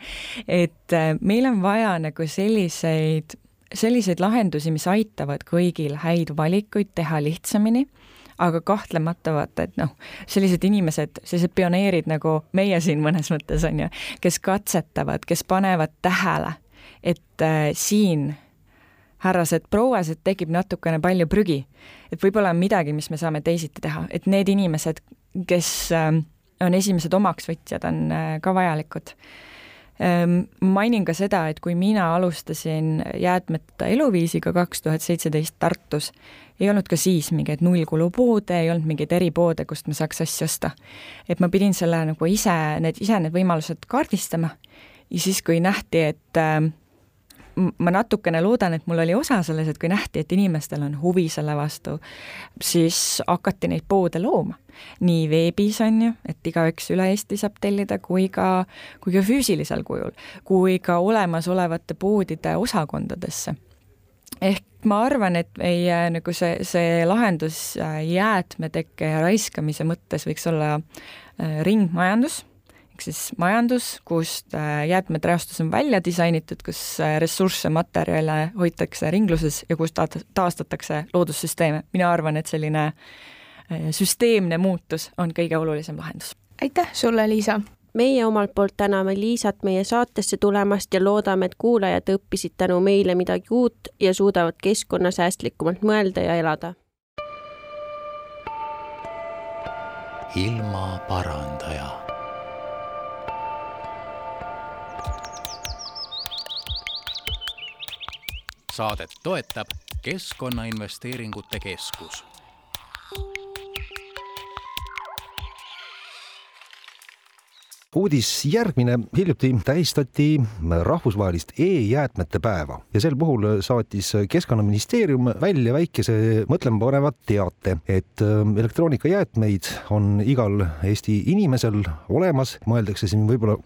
et meil on vaja nagu selliseid selliseid lahendusi, mis aitavad kõigil häid valikuid teha lihtsamini, aga kahtlemata vaata, et noh, sellised inimesed, sellised pioneerid nagu meie siin mõnes mõttes on ju, kes katsetavad, kes panevad tähele, et äh, siin härrased, prouased, tekib natukene palju prügi. et võib-olla on midagi, mis me saame teisiti teha, et need inimesed, kes äh, on esimesed omaksvõtjad, on äh, ka vajalikud mainin ka seda, et kui mina alustasin jäätmeta eluviisiga kaks tuhat seitseteist Tartus, ei olnud ka siis mingeid nullkulupoode, ei olnud mingeid eripoode, kust me saaks asju osta. et ma pidin selle nagu ise, need, ise need võimalused kaardistama ja siis, kui nähti, et äh, ma natukene loodan, et mul oli osa selles, et kui nähti, et inimestel on huvi selle vastu, siis hakati neid poode looma. nii veebis, on ju, et igaüks üle Eesti saab tellida, kui ka, kui ka füüsilisel kujul, kui ka olemasolevate poodide osakondadesse. ehk ma arvan, et meie nagu see, see lahendus äh, jäätmetekke ja raiskamise mõttes võiks olla äh, ringmajandus ehk siis majandus, kust äh, jäätmetreastus on välja disainitud, kus äh, ressursse, materjale hoitakse ringluses ja kus ta-, taastatakse loodussüsteeme. mina arvan, et selline äh, süsteemne muutus on kõige olulisem lahendus. aitäh sulle, Liisa! meie omalt poolt täname Liisat meie saatesse tulemast ja loodame, et kuulajad õppisid tänu meile midagi uut ja suudavad keskkonnasäästlikumalt mõelda ja elada. ilmaparandaja saadet toetab Keskkonnainvesteeringute Keskus. uudis järgmine, hiljuti tähistati rahvusvahelist e-jäätmete päeva ja sel puhul saatis Keskkonnaministeerium välja väikese mõtlemapaneva teate, et ähm, elektroonikajäätmeid on igal Eesti inimesel olemas, mõeldakse siin võib-olla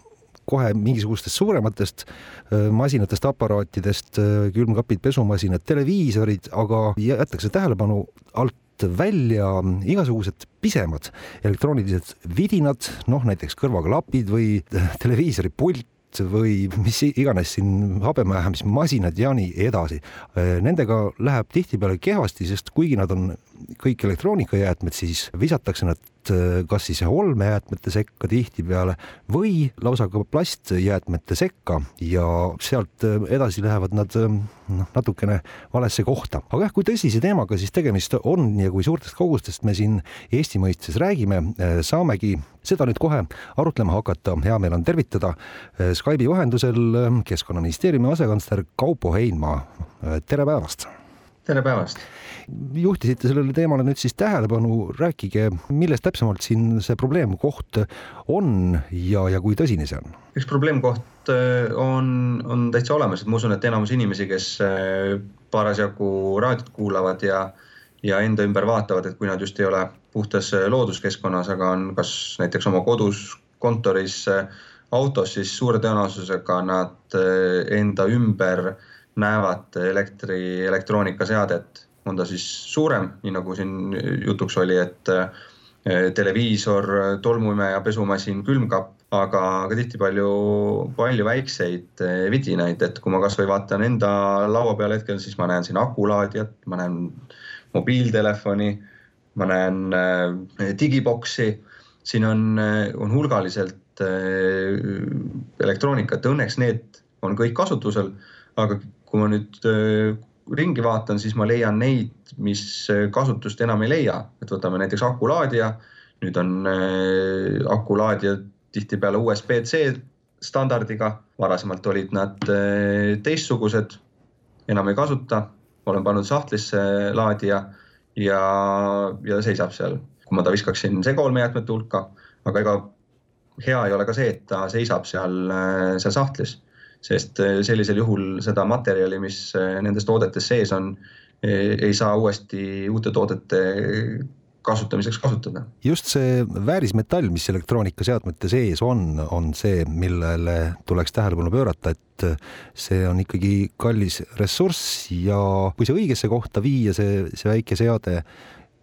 kohe mingisugustest suurematest masinatest, aparaatidest, külmkapid, pesumasinad, televiisorid, aga jäetakse tähelepanu alt välja igasugused pisemad elektroonilised vidinad, noh näiteks kõrvaklapid või *laughs* televiisori pult või mis iganes siin habemajahamismasinad ja nii edasi. Nendega läheb tihtipeale kehvasti, sest kuigi nad on kõik elektroonikajäätmed, siis visatakse nad Äh, kas siis olmejäätmete sekka tihtipeale või lausa ka plastjäätmete sekka ja sealt äh, edasi lähevad nad äh, noh, natukene valesse kohta. aga jah, kui tõsise teemaga siis tegemist on ja kui suurtest kogustest me siin Eesti mõistes räägime, saamegi seda nüüd kohe arutlema hakata. hea meel on tervitada Skype'i vahendusel Keskkonnaministeeriumi asekantsler Kaupo Heinma. tere päevast! Tere päevast! juhtisite sellele teemale nüüd siis tähelepanu, rääkige, milles täpsemalt siin see probleemkoht on ja, ja kui tõsine see on? üks probleemkoht äh, on, on täitsa olemas, et ma usun, et enamus inimesi, kes äh, parasjagu raadiot kuulavad ja, ja enda ümber vaatavad, et kui nad just ei ole puhtas äh, looduskeskkonnas, aga on kas näiteks oma kodus, kontoris, autos, siis suure tõenäosusega nad enda ümber näevad elektri, elektroonikaseadet on ta siis suurem, nii nagu siin jutuks oli, et eh, televiisor, tolmuimeja, pesumasin, külmkapp, aga ka tihti palju, palju väikseid eh, vidinaid, et kui ma kasvõi vaatan enda laua peal hetkel, siis ma näen siin akulaadijat, ma näen mobiiltelefoni, ma näen eh, digiboksi, siin on, on hulgaliselt elektroonikat, õnneks need on kõik kasutusel, aga kui ma nüüd ringi vaatan, siis ma leian neid, mis kasutust enam ei leia, et võtame näiteks akulaadija. nüüd on äh, akulaadija tihtipeale USB-C standardiga, varasemalt olid nad äh, teistsugused, enam ei kasuta, olen pannud sahtlisse laadija ja, ja seisab seal. kui ma ta viskaksin segaolmejäätmete hulka, aga ega hea ei ole ka see, et ta seisab seal, äh, seal sahtlis sest äh, sellisel juhul seda materjali, mis äh, nendes toodetes sees on, ei saa uuesti uute toodete kasutamiseks kasutada. just see väärismetall, mis elektroonikaseadmete sees on, on see, millele tuleks tähelepanu pöörata, et see on ikkagi kallis ressurss ja kui see õigesse kohta viia, see, see väike seade,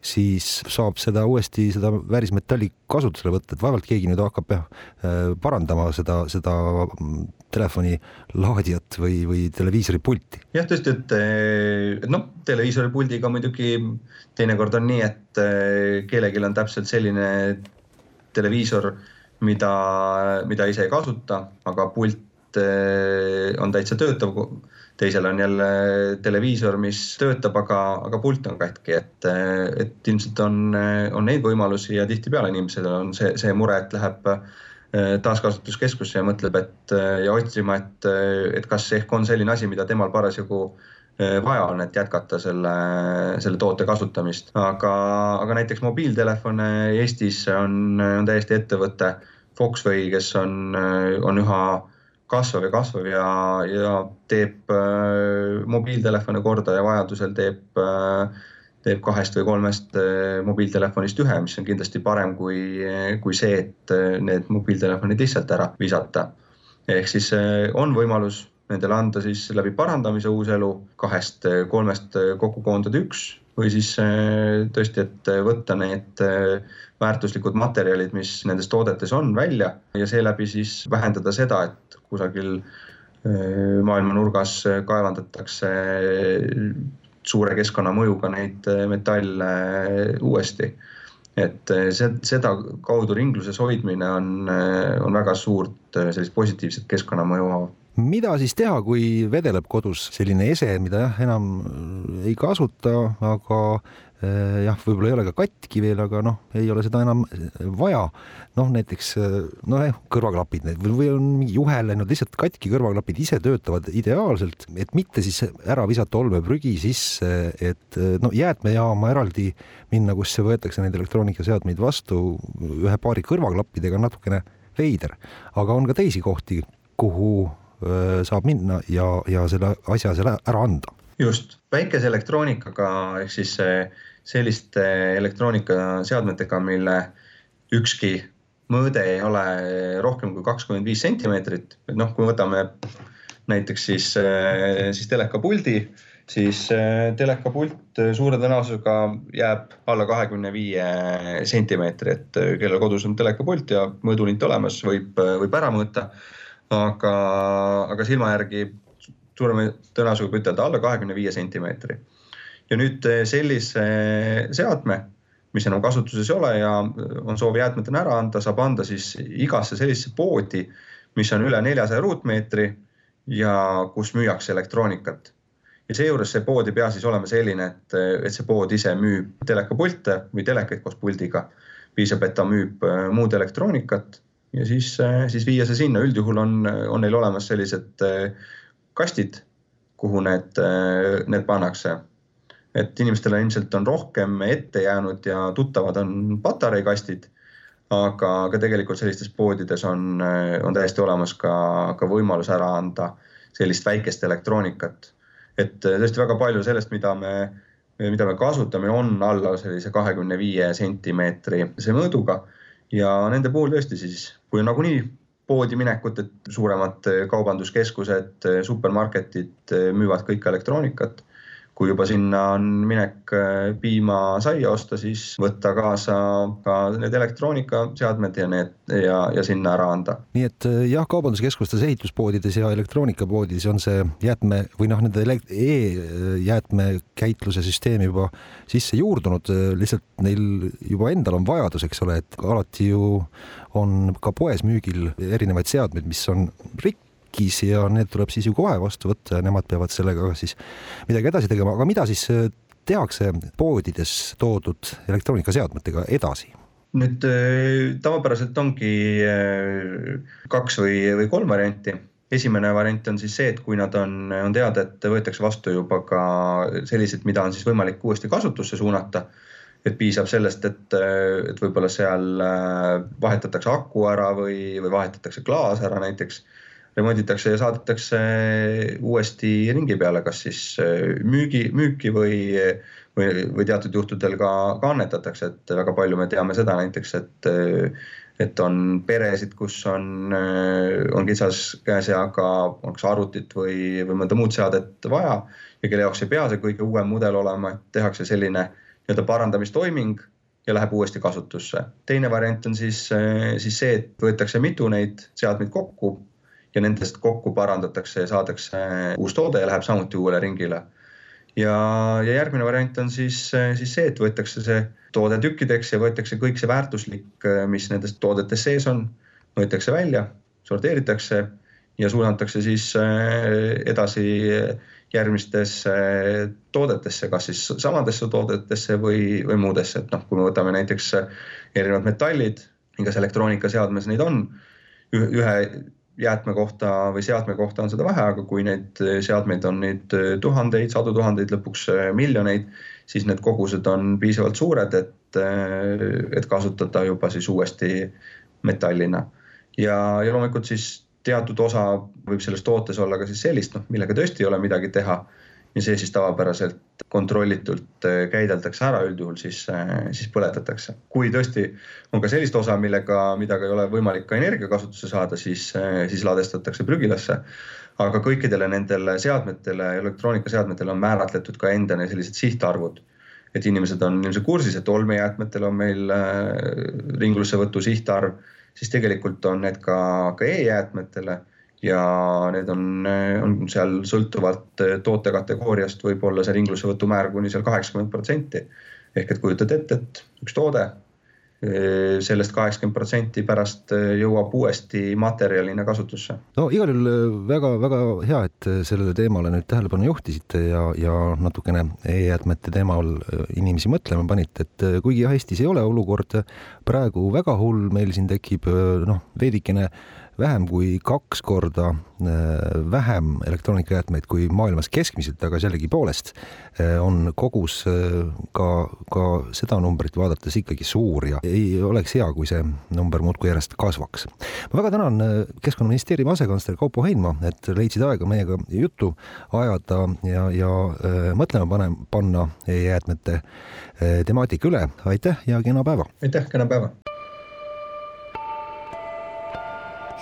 siis saab seda uuesti, seda väärismetalli kasutusele võtta, et vaevalt keegi nüüd hakkab jah, äh, parandama seda, seda telefoni laadijat või, või televiisori pulti. jah, tõesti, et äh, noh, televiisori puldiga muidugi teinekord on nii, et äh, kellelgi on täpselt selline televiisor, mida, mida ise ei kasuta, aga pult on täitsa töötav teisel on jälle televiisor, mis töötab, aga, aga pult on katki, et, et ilmselt on, on neid võimalusi ja tihtipeale inimesel on see, see mure, et läheb taaskasutuskeskusse ja mõtleb, et ja otsima, et, et kas ehk on selline asi, mida temal parasjagu vaja on, et jätkata selle, selle toote kasutamist, aga, aga näiteks mobiiltelefone Eestis on, on täiesti ettevõte Foxway, kes on, on üha kasvav ja kasvav ja, ja teeb äh, mobiiltelefone korda ja vajadusel teeb äh, teeb kahest või kolmest äh, mobiiltelefonist ühe, mis on kindlasti parem kui, kui see, et äh, need mobiiltelefonid lihtsalt ära visata. ehk siis äh, on võimalus nendele anda siis läbi parandamise uus elu, kahest-kolmest kokku koondada üks või siis tõesti, et võtta need väärtuslikud materjalid, mis nendes toodetes on, välja ja seeläbi siis vähendada seda, et kusagil maailma nurgas kaevandatakse suure keskkonnamõjuga neid äh, metalle äh, uuesti. et äh, seda kaudu ringluses hoidmine on, on väga suurt sellist positiivset keskkonnamõju mida siis teha, kui vedeleb kodus selline ese, mida jah, enam ei kasuta, aga Äh, jah, võib-olla ei ole ka katki veel, aga noh, ei ole seda enam vaja. noh, näiteks noh, kõrvaklapid või on mingi juhe läinud, lihtsalt katki kõrvaklapid ise töötavad ideaalselt, et mitte siis ära visata olmeprügi sisse, et no jäätmejaama eraldi minna, kus võetakse neid elektroonikaseadmeid vastu ühe paari kõrvaklappidega natukene veider, aga on ka teisi kohti, kuhu saab minna ja, ja selle asja seal ära anda. Just, väikese elektroonikaga ehk siis selliste elektroonikaseadmetega, mille ükski mõõde ei ole rohkem kui kakskümmend viis sentimeetrit, et noh, kui me võtame näiteks siis, siis telekapuldi, siis telekapult suure tõenäosusega jääb alla kahekümne viie sentimeetri, et kellel kodus on telekapult ja mõõdulint olemas, võib, võib ära mõõta. Aga, aga silma järgi suurema tõenäosusega võib ütelda alla kahekümne viie sentimeetri. ja nüüd eh, sellise seadme, mis enam kasutuses ei ole ja on soov jäätmetena ära anda, saab anda siis igasse sellisesse poodi, mis on üle neljasaja ruutmeetri ja kus müüakse elektroonikat. ja seejuures see pood ei pea siis olema selline, et, et see pood ise müüb telekapilte või telekaid koos puldiga. piisab, et ta müüb eh, muud elektroonikat ja siis, eh, siis viia see sinna, üldjuhul on, on neil olemas sellised kastid, kuhu need, need pannakse. et inimestele ilmselt on rohkem ette jäänud ja tuttavad on patareikastid. aga, aga tegelikult sellistes poodides on, on täiesti olemas ka, ka võimalus ära anda sellist väikest elektroonikat. et tõesti väga palju sellest, mida me, mida me kasutame, on alla sellise kahekümne viie sentimeetri see mõõduga ja nende puhul tõesti siis, kui nagunii poodi minekut, et suuremad kaubanduskeskused, supermarketid müüvad kõik elektroonikat. Kui juba sinna on minek piima, saia osta, siis võtta kaasa ka need elektroonikaseadmed ja need ja, ja sinna ära anda. nii et jah, kaubanduskeskustes, ehituspoodides ja elektroonikapoodides on see jäätme või noh, nende e-jäätmekäitluse süsteem juba sisse juurdunud, lihtsalt neil juba endal on vajadus, eks ole, et alati ju on ka poes müügil erinevaid seadmeid, mis on rikkis ja need tuleb siis ju kohe vastu võtta ja nemad peavad sellega siis midagi edasi tegema, aga mida siis äh, tehakse poodides toodud elektroonikaseadmetega edasi? nüüd äh, tavapäraselt ongi äh, kaks või, või kolm varianti. esimene variant on siis see, et kui nad on, on teada, et võetakse vastu juba ka sellised, mida on siis võimalik uuesti kasutusse suunata et piisab sellest, et, et võib-olla seal vahetatakse aku ära või, või vahetatakse klaas ära näiteks, remonditakse ja saadetakse uuesti ringi peale, kas siis äh, müügi, müüki või, või, või teatud juhtudel ka, ka annetatakse, et väga palju me teame seda näiteks, et et on peresid, kus on, on kitsas käesjaaga, on kas arvutit või, või mõnda muud seadet vaja ja kelle jaoks ei pea see kõige uuem mudel olema, et tehakse selline nii-öelda parandamistoiming ja läheb uuesti kasutusse. teine variant on siis, siis see, et võetakse mitu neid seadmeid kokku ja nendest kokku parandatakse ja saadakse uus toode ja läheb samuti uuele ringile. ja, ja järgmine variant on siis, eh, siis see, et võetakse see toode tükkideks ja võetakse kõik see väärtuslik, eh, mis nendes toodetes sees on, võetakse välja, sorteeritakse ja suunatakse siis edasi järgmistesse toodetesse, kas siis samadesse toodetesse või, või muudesse, et noh, kui me võtame näiteks erinevad metallid, igas elektroonikaseadmes neid on ühe jäätme kohta või seadme kohta on seda vähe, aga kui neid seadmeid on neid tuhandeid, sadu tuhandeid, lõpuks miljoneid, siis need kogused on piisavalt suured, et, et kasutada juba siis uuesti metallina. ja, ja loomulikult siis teatud osa võib selles tootes olla ka siis sellist, noh, millega tõesti ei ole midagi teha ja see siis tavapäraselt kontrollitult äh, käideldakse ära, üldjuhul siis, äh, siis põletatakse. kui tõesti on ka sellist osa, millega, mida ka ei ole võimalik ka energiakasutuse saada, siis, äh, siis ladestatakse prügilasse. aga kõikidele nendele seadmetele, elektroonikaseadmetele on määratletud ka endane sellised sihtarvud. et inimesed on ilmselt kursis, et olmejäätmetel on meil ringlussevõtu sihtarv, siis tegelikult on need ka, ka e-jäätmetele ja need on, on seal sõltuvalt eh, toote kategooriast võib-olla see ringlussevõtu määr kuni seal kaheksakümmend protsenti. ehk et kujutad ette, et üks toode eh, sellest kaheksakümmend protsenti pärast eh, jõuab uuesti materjalina kasutusse. no igal juhul väga-väga hea, et sellele teemale nüüd tähelepanu juhtisite ja, ja natukene e-jäätmete teemal inimesi mõtlema panite, et kuigi jah, Eestis ei ole olukord praegu väga hull, meil siin tekib noh, veidikene vähem kui kaks korda äh, vähem elektroonikajäätmeid kui maailmas keskmiselt, aga sellegipoolest äh, on kogus äh, ka, ka seda numbrit vaadates ikkagi suur ja ei oleks hea, kui see number muudkui järjest kasvaks. ma väga tänan Keskkonnaministeeriumi asekantsler Kaupo Heinma, et leidsid aega meiega juttu ajada ja, ja mõtlema pane, panna e-jäätmete temaatika üle. aitäh ja kena päeva! aitäh, kena päeva!